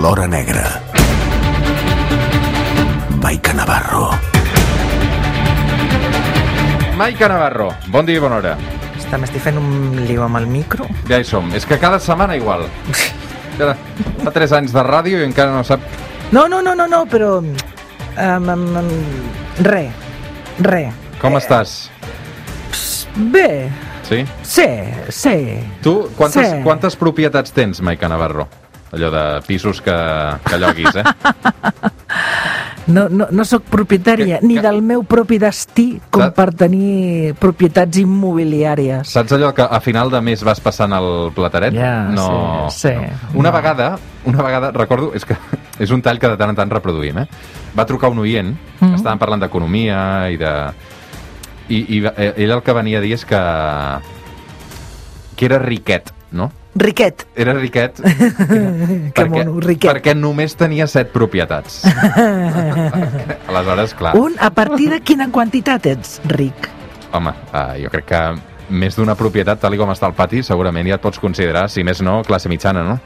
l'hora negra. Maica Navarro. Maica Navarro, bon dia i bona hora. Està, m'estic fent un lío amb el micro. Ja hi som. És que cada setmana igual. Ja fa 3 anys de ràdio i encara no sap... No, no, no, no, no però... Um, um, um, re, re. Com estàs? Bé, Sí? sí, sí. Tu, quantes, Sí. quantes propietats tens, Maica Navarro? Allò de pisos que, que lloguis, eh? No, no, no sóc propietària Que- ni que- del meu propi destí com Saps? per tenir propietats immobiliàries. Saps allò que a final de mes vas passant el plateret? Ja, no, sí, sí. No. Una No. vegada, una vegada, recordo, és que és un tall que de tant en tant reproduïm, eh? Va trucar un oient, mm. Mhm. estàvem parlant d'economia i de... I, i eh, ell el que venia a dir és que... que era riquet, no? Riquet. Era riquet Que mono, riquet. perquè només tenia set propietats. Aleshores, clar, Un, a partir de quina quantitat ets ric? home, uh, jo crec que més d'una propietat, tal i com està el pati, segurament ja et pots considerar, si més no, classe mitjana, no?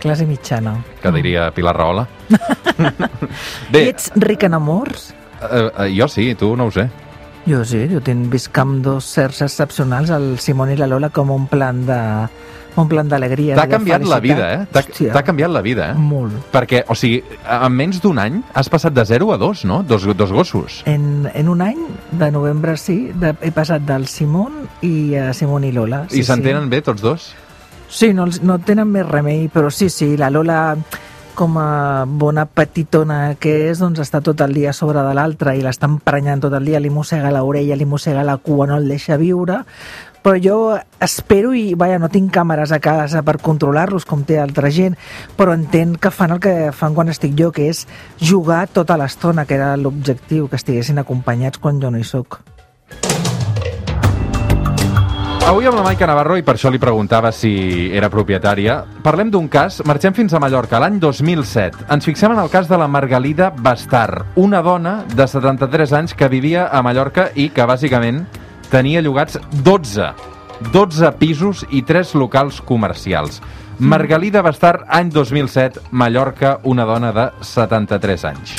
Classe mitjana. Que diria Pilar Rahola. I Bé, ets ric en amors? uh, uh, jo sí, tu no ho sé. Jo sí, jo tinc visc amb dos certs excepcionals, el Simon i la Lola, com un plan de un plan d'alegria. T'ha canviat la vida, eh? T'ha canviat la vida, eh? Molt. Perquè, o sigui, en menys d'un any has passat de 0 a 2, no? Dos, dos gossos. En, en un any, de novembre sí, de, he passat del Simon i a Simon i Lola. Sí, I s'entenen bé tots dos? Sí, no, no tenen més remei, però sí, sí, la Lola com a bona petitona que és, doncs està tot el dia sobre de l'altra i l'està emprenyant tot el dia, li mossega l'orella, li mossega la cua, no el deixa viure, però jo espero i, vaja, no tinc càmeres a casa per controlar-los com té altra gent, però entenc que fan el que fan quan estic jo, que és jugar tota l'estona, que era l'objectiu, que estiguessin acompanyats quan jo no hi sóc. Avui amb la Maica Navarro, i per això li preguntava si era propietària, parlem d'un cas, marxem fins a Mallorca, l'any 2007. Ens fixem en el cas de la Margalida Bastar, una dona de 73 anys que vivia a Mallorca i que, bàsicament, tenia llogats 12, 12 pisos i 3 locals comercials. Margalida Bastar, any 2007, Mallorca, una dona de 73 anys.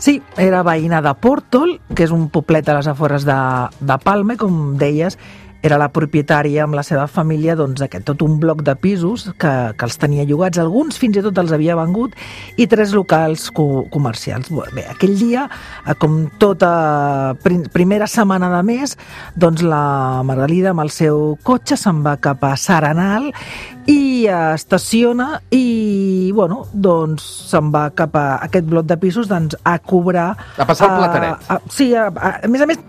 Sí, era veïna de Pòrtol, que és un poblet a les afores de, de Palma, i com deies, era la propietària amb la seva família doncs, aquest tot un bloc de pisos que, que els tenia llogats, alguns fins i tot els havia vengut, i tres locals co comercials. Bé, aquell dia, eh, com tota prim primera setmana de mes, doncs la Margalida amb el seu cotxe se'n va cap a Saranal i estaciona i, bueno, doncs se'n va cap a aquest bloc de pisos doncs, a cobrar... A passar el eh, plateret. a, sí, a, a, a més a més,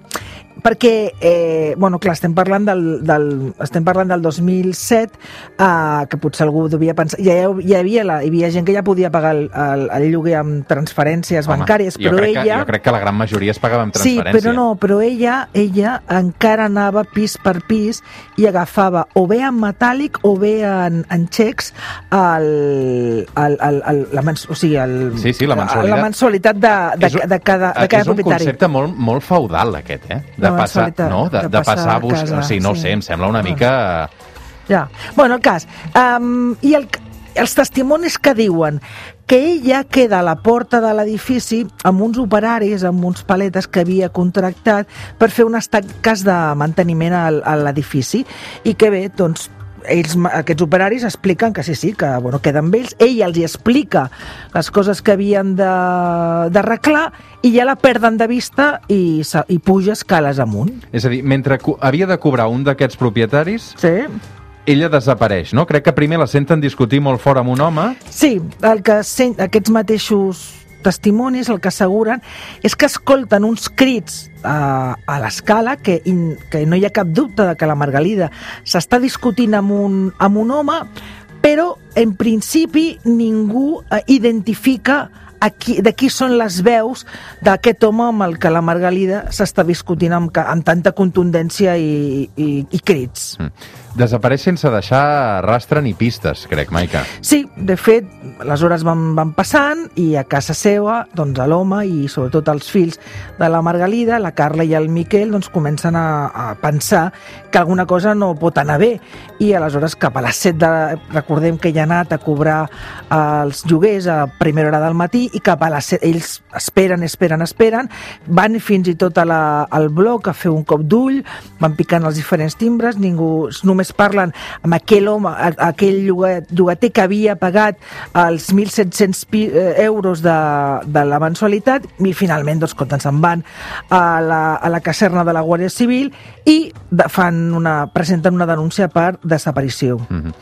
perquè, eh, bueno, clar, estem parlant del, del, estem parlant del 2007, eh, que potser algú devia pensar... Ja, hi havia, la, hi havia gent que ja podia pagar el, el, el lloguer amb transferències Home, bancàries, però ella... Que, jo crec que la gran majoria es pagava amb Sí, transferència. però no, però ella, ella encara anava pis per pis i agafava o bé en metàl·lic o bé en, en xecs el, el, el, el, la, mens, o sigui, el, Sí, sí, la mensualitat. la mensualitat de, de, És de, cada, de cada és un propietari. concepte molt, molt feudal, aquest, eh? De La passar, mensualitat, no? de, de de passar, a buscar... casa, o sigui, no sí. sé, em sembla una Bueno. mica... Ja. Bueno, el cas. Um, I el, els testimonis que diuen que ella queda a la porta de l'edifici amb uns operaris, amb uns paletes que havia contractat per fer unes tasques de manteniment al, a l'edifici i que bé, doncs, ells, aquests operaris expliquen que sí, sí, que bueno, queda amb ells, ell els hi explica les coses que havien d'arreglar i ja la perden de vista i, i puja escales amunt. És a dir, mentre havia de cobrar un d'aquests propietaris, Sí. ella desapareix, no? Crec que primer la senten discutir molt fort amb un home, Sí, el que sent, aquests mateixos testimonis el que asseguren és que escolten uns crits a, a l'escala que, in, que no hi ha cap dubte de que la Margalida s'està discutint amb un, amb un home però en principi ningú eh, identifica aquí, de qui són les veus d'aquest home amb el que la Margalida s'està discutint amb, amb tanta contundència i, i, i crits. Mm. Desapareix sense deixar rastre ni pistes, crec, Maica. Sí, de fet, les hores van, van passant i a casa seva, doncs a l'home i sobretot els fills de la Margalida, la Carla i el Miquel, doncs comencen a, a pensar que alguna cosa no pot anar bé. I aleshores cap a les 7 de... Recordem que ja ha anat a cobrar eh, els lloguers a primera hora del matí i cap a les 7... Ells esperen, esperen, esperen, van fins i tot a la, al bloc a fer un cop d'ull, van picant els diferents timbres, ningú... Només parlen amb aquell home, aquell lloga- llogater que havia pagat els 1.700 pi- eh, euros de, de la mensualitat i finalment doncs, compten, se'n van a la, a la caserna de la Guàrdia Civil i fan una, presenten una denúncia per desaparició. Mhm.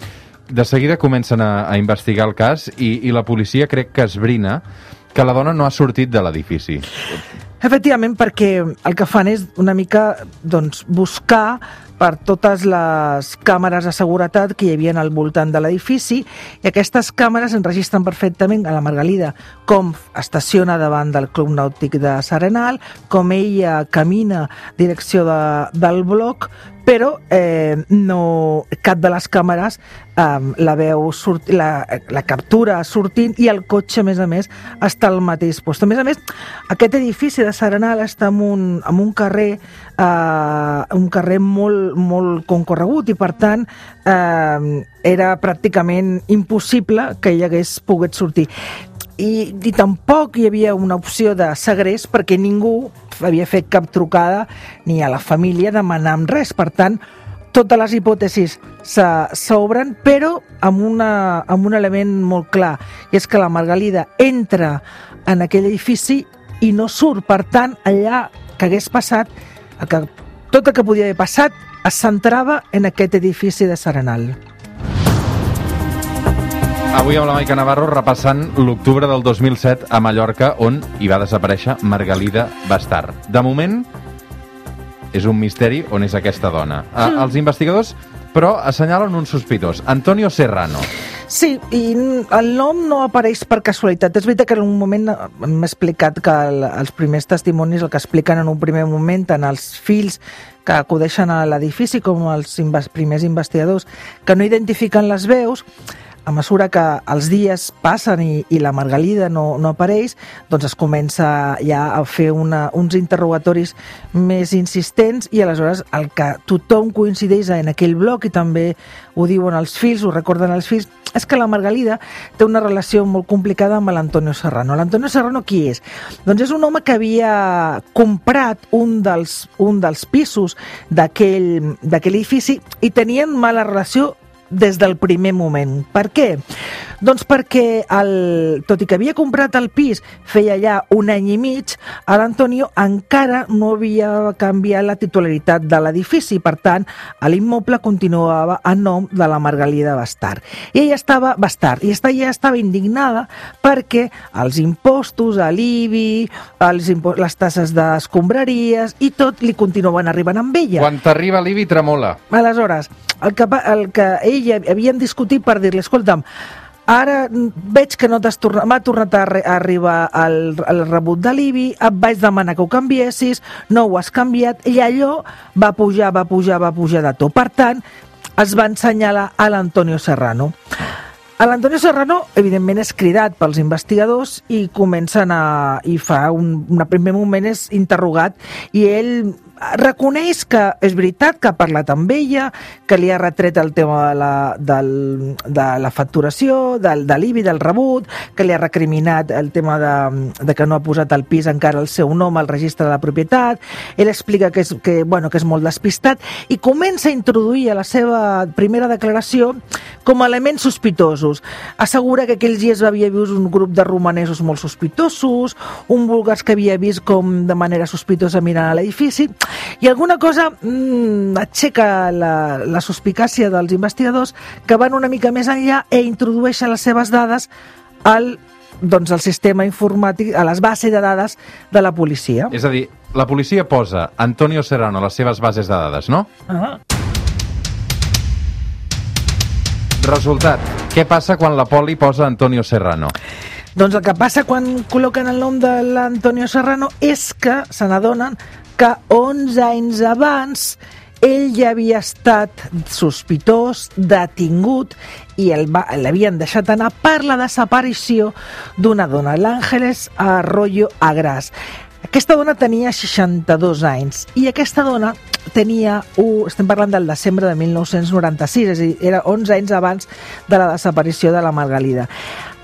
De seguida comencen a, a investigar el cas i, i la policia crec que esbrina que la dona no ha sortit de l'edifici. Efectivament, perquè el que fan és una mica doncs, buscar per totes les càmeres de seguretat que hi havia al voltant de l'edifici i aquestes càmeres enregistren perfectament a la Margalida com estaciona davant del Club Nàutic de Serenal, com ella camina direcció de, del bloc, però eh, no, cap de les càmeres eh, la veu sort, la, la captura sortint i el cotxe, a més a més, està al mateix lloc. A més a més, aquest edifici de Serenal està en un, en un carrer eh, un carrer molt, molt concorregut i, per tant, eh, era pràcticament impossible que ell hagués pogut sortir i, i tampoc hi havia una opció de segrest perquè ningú havia fet cap trucada ni a la família demanant res. Per tant, totes les hipòtesis s'obren, però amb, una, amb un element molt clar, i és que la Margalida entra en aquell edifici i no surt. Per tant, allà que hagués passat, que, tot el que podia haver passat es centrava en aquest edifici de Serenal. Avui amb la Maica Navarro repassant l'octubre del 2007 a Mallorca, on hi va desaparèixer Margalida Bastar. De moment, és un misteri on és aquesta dona. Mm. Els investigadors, però, assenyalen un sospitós, Antonio Serrano. Sí, i el nom no apareix per casualitat. És veritat que en un moment m'ha explicat que el, els primers testimonis el que expliquen en un primer moment tant els fills que acudeixen a l'edifici com els inves primers investigadors que no identifiquen les veus a mesura que els dies passen i, i la Margalida no, no apareix, doncs es comença ja a fer una, uns interrogatoris més insistents i aleshores el que tothom coincideix en aquell bloc i també ho diuen els fills, ho recorden els fills, és que la Margalida té una relació molt complicada amb l'Antonio Serrano. L'Antonio Serrano qui és? Doncs és un home que havia comprat un dels, un dels pisos d'aquell edifici i tenien mala relació des del primer moment. Per què? Doncs perquè, el, tot i que havia comprat el pis feia ja un any i mig, l'Antonio encara no havia canviat la titularitat de l'edifici. Per tant, l'immoble continuava a nom de la Margalida Bastar. I ella estava Bastar, i esta- ella estava indignada perquè els impostos, l'IBI, impo- les tasses d'escombraries i tot li continuaven arribant amb ella. Quan t'arriba l'Ibi, tremola. Aleshores, el que, el que ella havien discutit per dir-li, escolta'm, ara veig que no t'has tornat, m'ha tornat a, arri- a arribar el, el rebut de l'IBI, et vaig demanar que ho canviessis, no ho has canviat, i allò va pujar, va pujar, va pujar de tot. Per tant, es va ensenyalar a l'Antonio Serrano. L'Antonio Serrano, evidentment, és cridat pels investigadors i comencen a... i fa un, un primer moment és interrogat i ell reconeix que és veritat que ha parlat amb ella, que li ha retret el tema de la, del, de la facturació, del, de l'IBI, del rebut, que li ha recriminat el tema de, de que no ha posat el pis encara el seu nom al registre de la propietat, ell explica que és, que, bueno, que és molt despistat i comença a introduir a la seva primera declaració com a elements sospitosos. Assegura que aquells dies havia vist un grup de romanesos molt sospitosos, un búlgars que havia vist com de manera sospitosa mirant a l'edifici, i alguna cosa mmm, aixeca la, la suspicàcia dels investigadors que van una mica més enllà e introdueixen les seves dades al doncs, el sistema informàtic, a les bases de dades de la policia. És a dir, la policia posa Antonio Serrano a les seves bases de dades, no? Ah. Resultat, què passa quan la poli posa Antonio Serrano? Doncs el que passa quan col·loquen el nom de l'Antonio Serrano és que se n'adonen que 11 anys abans ell ja havia estat sospitós, detingut i l'havien deixat anar per la desaparició d'una dona, l'Àngeles Arroyo Agras. Aquesta dona tenia 62 anys i aquesta dona tenia, uh, estem parlant del desembre de 1996, és a dir, era 11 anys abans de la desaparició de la Margalida.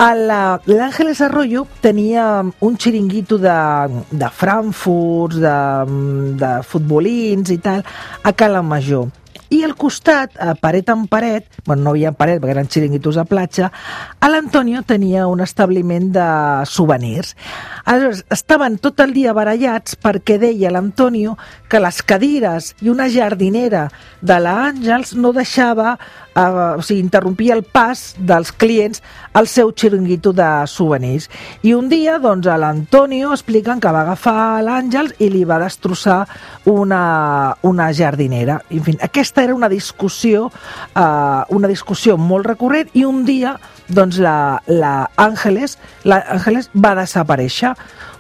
L'Àngeles Arroyo tenia un xiringuito de, de Frankfurt, de, de futbolins i tal, a Cala Major. I al costat, a paret en paret, bueno, no hi havia paret perquè eren xiringuitos a platja, a l'Antonio tenia un establiment de souvenirs. Aleshores, estaven tot el dia barallats perquè deia l'Antonio que les cadires i una jardinera de l'Àngels no deixava, eh, o sigui, interrompia el pas dels clients al seu xiringuito de souvenirs. I un dia, doncs, a l'Antonio expliquen que va agafar l'Àngels i li va destrossar una, una jardinera. En fi, aquesta era una discussió, eh, una discussió molt recurrent i un dia doncs la, la Àngeles, la Àngeles va desaparèixer.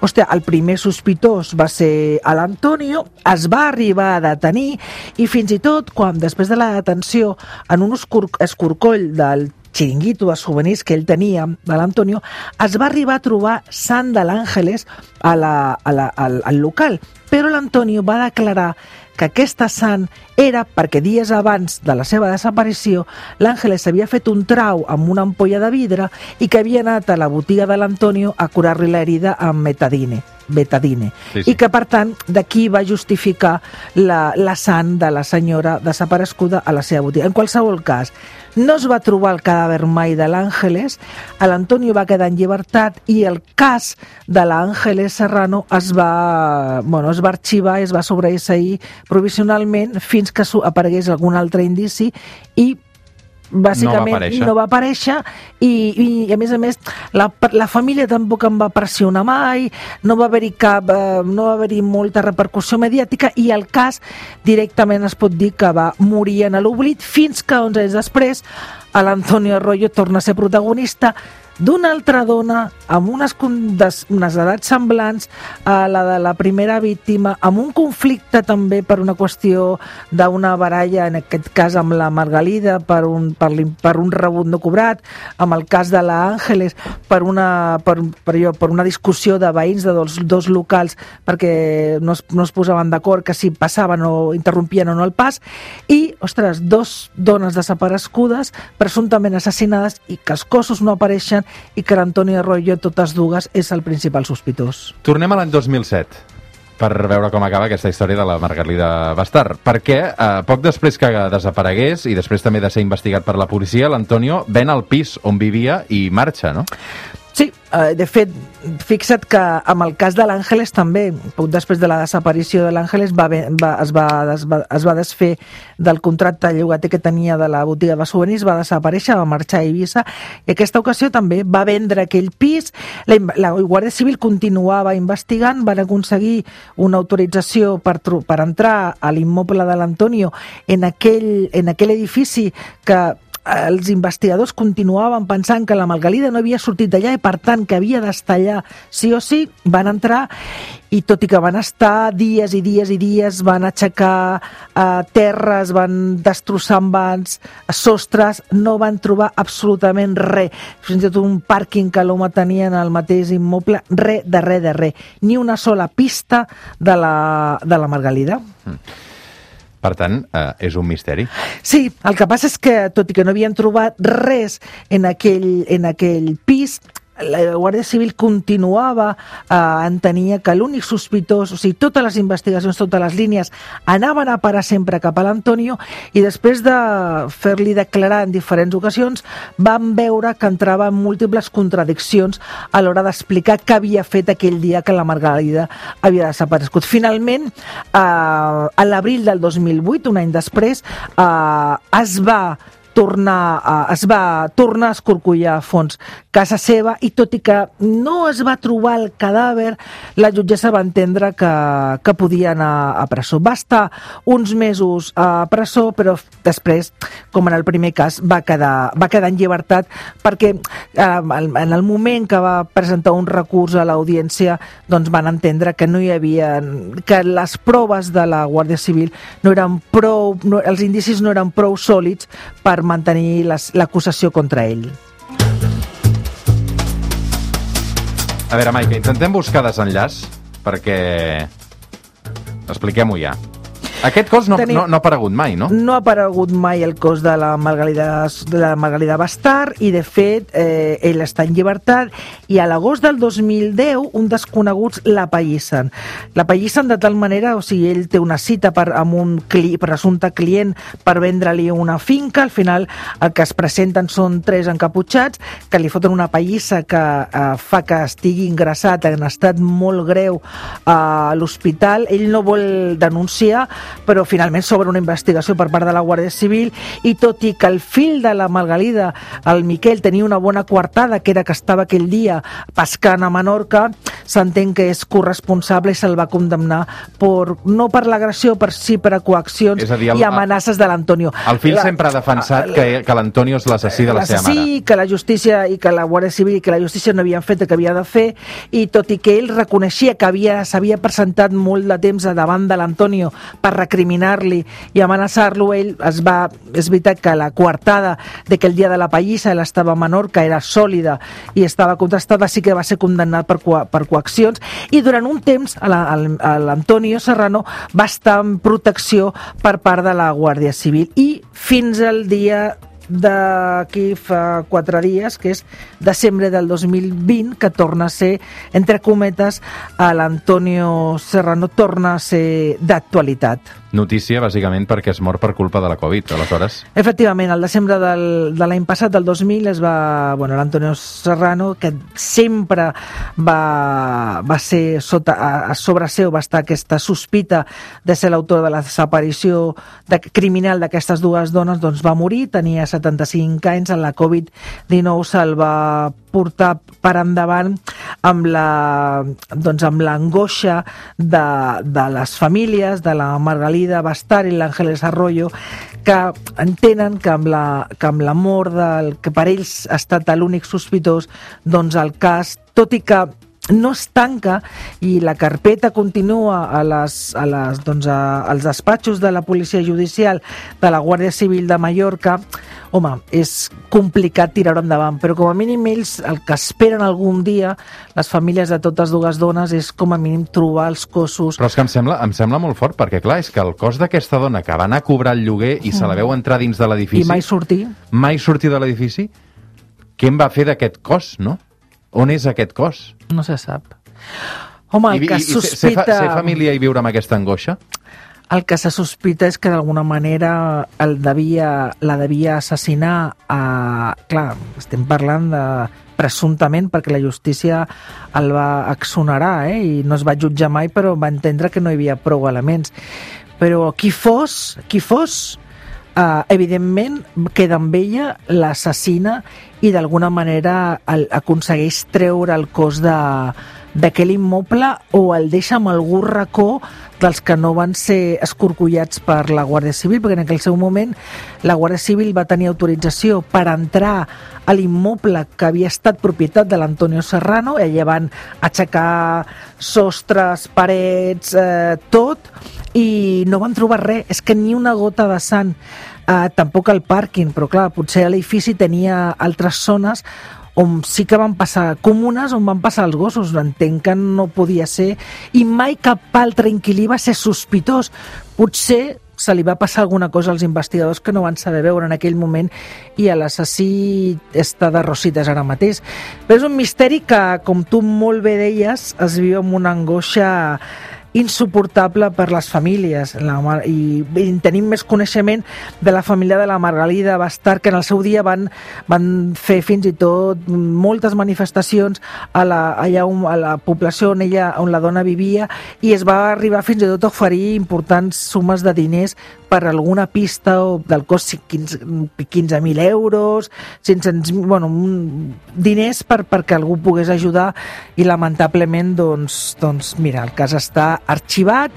Hòstia, el primer sospitós va ser a l'Antonio, es va arribar a detenir i fins i tot quan després de la detenció en un escorcoll del xiringuito de souvenirs que ell tenia de l'Antonio, es va arribar a trobar Sant de l'Àngeles a la, a la, al, al local, però l'Antonio va declarar que aquesta sant era perquè dies abans de la seva desaparició l'Àngeles havia fet un trau amb una ampolla de vidre i que havia anat a la botiga de l'Antonio a curar-li l'herida amb metadine betadine. Sí, sí. I que, per tant, d'aquí va justificar la, la sant de la senyora desapareguda a la seva botiga. En qualsevol cas, no es va trobar el cadàver mai de l'Àngeles, l'Antonio va quedar en llibertat i el cas de l'Àngeles Serrano es va, bueno, es va arxivar i es va sobreseir provisionalment fins que aparegués algun altre indici i bàsicament aparèixer. no va aparèixer i, i a més a més la, la família tampoc em va pressionar mai no va haver-hi cap eh, no va haver-hi molta repercussió mediàtica i el cas directament es pot dir que va morir en l'oblit fins que 11 anys després l'Antonio Arroyo torna a ser protagonista d'una altra dona amb unes, unes edats semblants a la de la primera víctima, amb un conflicte també per una qüestió d'una baralla, en aquest cas amb la Margalida, per un, per, per un rebut no cobrat, amb el cas de la Àngeles, per una, per, per, per una discussió de veïns de dos, dos locals perquè no es, no es posaven d'acord que si passaven o interrompien o no el pas, i, ostres, dos dones desaparegudes, presumptament assassinades, i que els cossos no apareixen, i que l'Antonio Arroyo, totes dues, és el principal sospitós. Tornem a l'any 2007 per veure com acaba aquesta història de la Margalida Bastar. Perquè eh, poc després que desaparegués i després també de ser investigat per la policia, l'Antonio ven el pis on vivia i marxa, no? Eh, de fet, fixa't que amb el cas de l'Àngeles també, poc després de la desaparició de l'Àngeles va, va, es, va, es, va, es va desfer del contracte llogater que tenia de la botiga de souvenirs, va desaparèixer, va marxar a Eivissa i aquesta ocasió també va vendre aquell pis, la, la Guàrdia Civil continuava investigant, van aconseguir una autorització per, per entrar a l'immoble de l'Antonio en, aquell, en aquell edifici que els investigadors continuaven pensant que la Margalida no havia sortit d'allà i per tant que havia d'estar allà sí o sí, van entrar i tot i que van estar dies i dies i dies, van aixecar eh, terres, van destrossar envans, sostres, no van trobar absolutament res. Fins i tot un pàrquing que l'home tenia en el mateix immoble, res de res de res. Ni una sola pista de la, de la Margalida. Per tant, eh, és un misteri. Sí, el que passa és que, tot i que no havien trobat res en aquell, en aquell pis, la Guàrdia Civil continuava eh, entenia que l'únic sospitós, o sigui, totes les investigacions, totes les línies, anaven a parar sempre cap a l'Antonio i després de fer-li declarar en diferents ocasions van veure que entrava en múltiples contradiccions a l'hora d'explicar què havia fet aquell dia que la Margarida havia desaparegut. Finalment, eh, a l'abril del 2008, un any després, eh, es va tornar a, es va tornar a escorcollar a fons casa seva i tot i que no es va trobar el cadàver, la jutgessa va entendre que, que podia anar a presó. Va estar uns mesos a presó, però després, com en el primer cas, va quedar, va quedar en llibertat perquè eh, en el moment que va presentar un recurs a l'audiència doncs van entendre que no hi havia que les proves de la Guàrdia Civil no eren prou, no, els indicis no eren prou sòlids per mantenir l'acusació contra ell. A veure, Maica, intentem buscar desenllaç perquè... Expliquem-ho ja. Aquest cos no, Tenim... no, no ha aparegut mai, no? No ha aparegut mai el cos de la Margalida, de la Margalida Bastard i, de fet, eh, ell està en llibertat i a l'agost del 2010 un desconeguts la païssen de tal manera, o sigui, ell té una cita per, amb un cli, presumpte client per vendre-li una finca, al final el que es presenten són tres encaputxats que li foten una pallissa que eh, fa que estigui ingressat en estat molt greu a l'hospital. Ell no vol denunciar però finalment s'obre una investigació per part de la Guàrdia Civil i tot i que el fill de la Margalida, el Miquel, tenia una bona coartada, que era que estava aquell dia pescant a Menorca, s'entén que és corresponsable i se'l va condemnar per, no per l'agressió, per sí per a coaccions és a dir, el, i amenaces de l'Antonio. El fill la, sempre ha defensat que, que l'Antonio és l'assassí de la seva mare. Sí, que la justícia i que la Guàrdia Civil i que la justícia no havien fet el que havia de fer i tot i que ell reconeixia que s'havia presentat molt de temps davant de l'Antonio per recriminar-li i amenaçar-lo, ell es va... És veritat que la coartada de que el dia de la pallissa ell estava a Menorca era sòlida i estava contrastada, sí que va ser condemnat per, per coaccions. I durant un temps l'Antonio Serrano va estar en protecció per part de la Guàrdia Civil. I fins al dia d'aquí fa quatre dies, que és desembre del 2020, que torna a ser, entre cometes, l'Antonio Serrano torna a ser d'actualitat. Notícia, bàsicament, perquè es mor per culpa de la Covid, aleshores. Efectivament, al desembre del, de l'any passat, del 2000, es va... Bueno, l'Antonio Serrano, que sempre va, va ser sota, a, a sobre seu, va estar aquesta sospita de ser l'autor de la desaparició de, criminal d'aquestes dues dones, doncs va morir, tenia 75 anys, en la Covid-19 se'l va portar per endavant amb la doncs amb l'angoixa de, de les famílies, de la Margalida Bastar i l'Àngeles Arroyo, que entenen que amb, la, que amb l'amor del que per ells ha estat l'únic sospitós, doncs el cas, tot i que no es tanca i la carpeta continua a les, a les, doncs a, als despatxos de la Policia Judicial de la Guàrdia Civil de Mallorca, home, és complicat tirar-ho endavant, però com a mínim ells el que esperen algun dia, les famílies de totes dues dones, és com a mínim trobar els cossos. Però és que em sembla, em sembla molt fort, perquè clar, és que el cos d'aquesta dona que va anar a cobrar el lloguer i se la veu entrar dins de l'edifici... I mai sortir. Mai sortir de l'edifici? Què en va fer d'aquest cos, no? On és aquest cos? No se sap. Home, el I, que i, sospita... Ser, ser família i viure amb aquesta angoixa? El que se sospita és que d'alguna manera el devia, la devia assassinar a... Clar, estem parlant de presumptament perquè la justícia el va exonerar eh? i no es va jutjar mai però va entendre que no hi havia prou elements però qui fos, qui fos eh, evidentment queda amb ella l'assassina i d'alguna manera el, aconsegueix treure el cos de d'aquell immoble o el deixa amb algun racó dels que no van ser escorcollats per la Guàrdia Civil, perquè en aquell seu moment la Guàrdia Civil va tenir autorització per entrar a l'immoble que havia estat propietat de l'Antonio Serrano, i allà van aixecar sostres, parets, eh, tot, i no van trobar res, és que ni una gota de sang eh, tampoc el pàrquing, però clar, potser l'edifici tenia altres zones on sí que van passar comunes on van passar els gossos, entenc que no podia ser i mai cap altre inquilí va ser sospitós potser se li va passar alguna cosa als investigadors que no van saber veure en aquell moment i l'assassí està de rosites ara mateix. Però és un misteri que, com tu molt bé deies, es viu amb una angoixa insuportable per les famílies. La, i, i tenim més coneixement de la família de la Margalida Bastar que en el seu dia van, van fer fins i tot moltes manifestacions a la, allà on, a la població on, ella, on la dona vivia i es va arribar fins i tot a oferir importants sumes de diners per alguna pista o del cost 15.000 15 euros, 500, bueno, diners per, perquè algú pogués ajudar i lamentablement doncs, doncs mira, el cas està arxivat,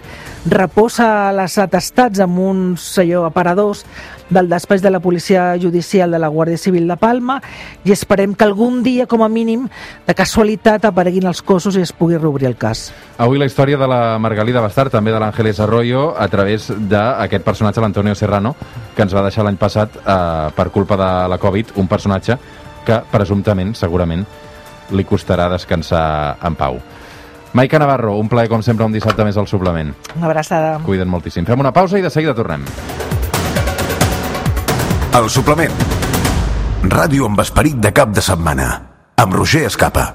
reposa les atestats amb uns allò, aparadors del despatx de la Policia Judicial de la Guàrdia Civil de Palma i esperem que algun dia, com a mínim, de casualitat apareguin els cossos i es pugui reobrir el cas. Avui la història de la Margalida Bastar, també de l'Àngeles Arroyo, a través d'aquest personatge, l'Antonio Serrano, que ens va deixar l'any passat eh, per culpa de la Covid, un personatge que presumptament, segurament, li costarà descansar en pau. Maica Navarro, un plaer com sempre un dissabte més al suplement. Una abraçada. Cuida't moltíssim. Fem una pausa i de seguida tornem. El suplement. Ràdio amb esperit de cap de setmana. Amb Roger Escapa.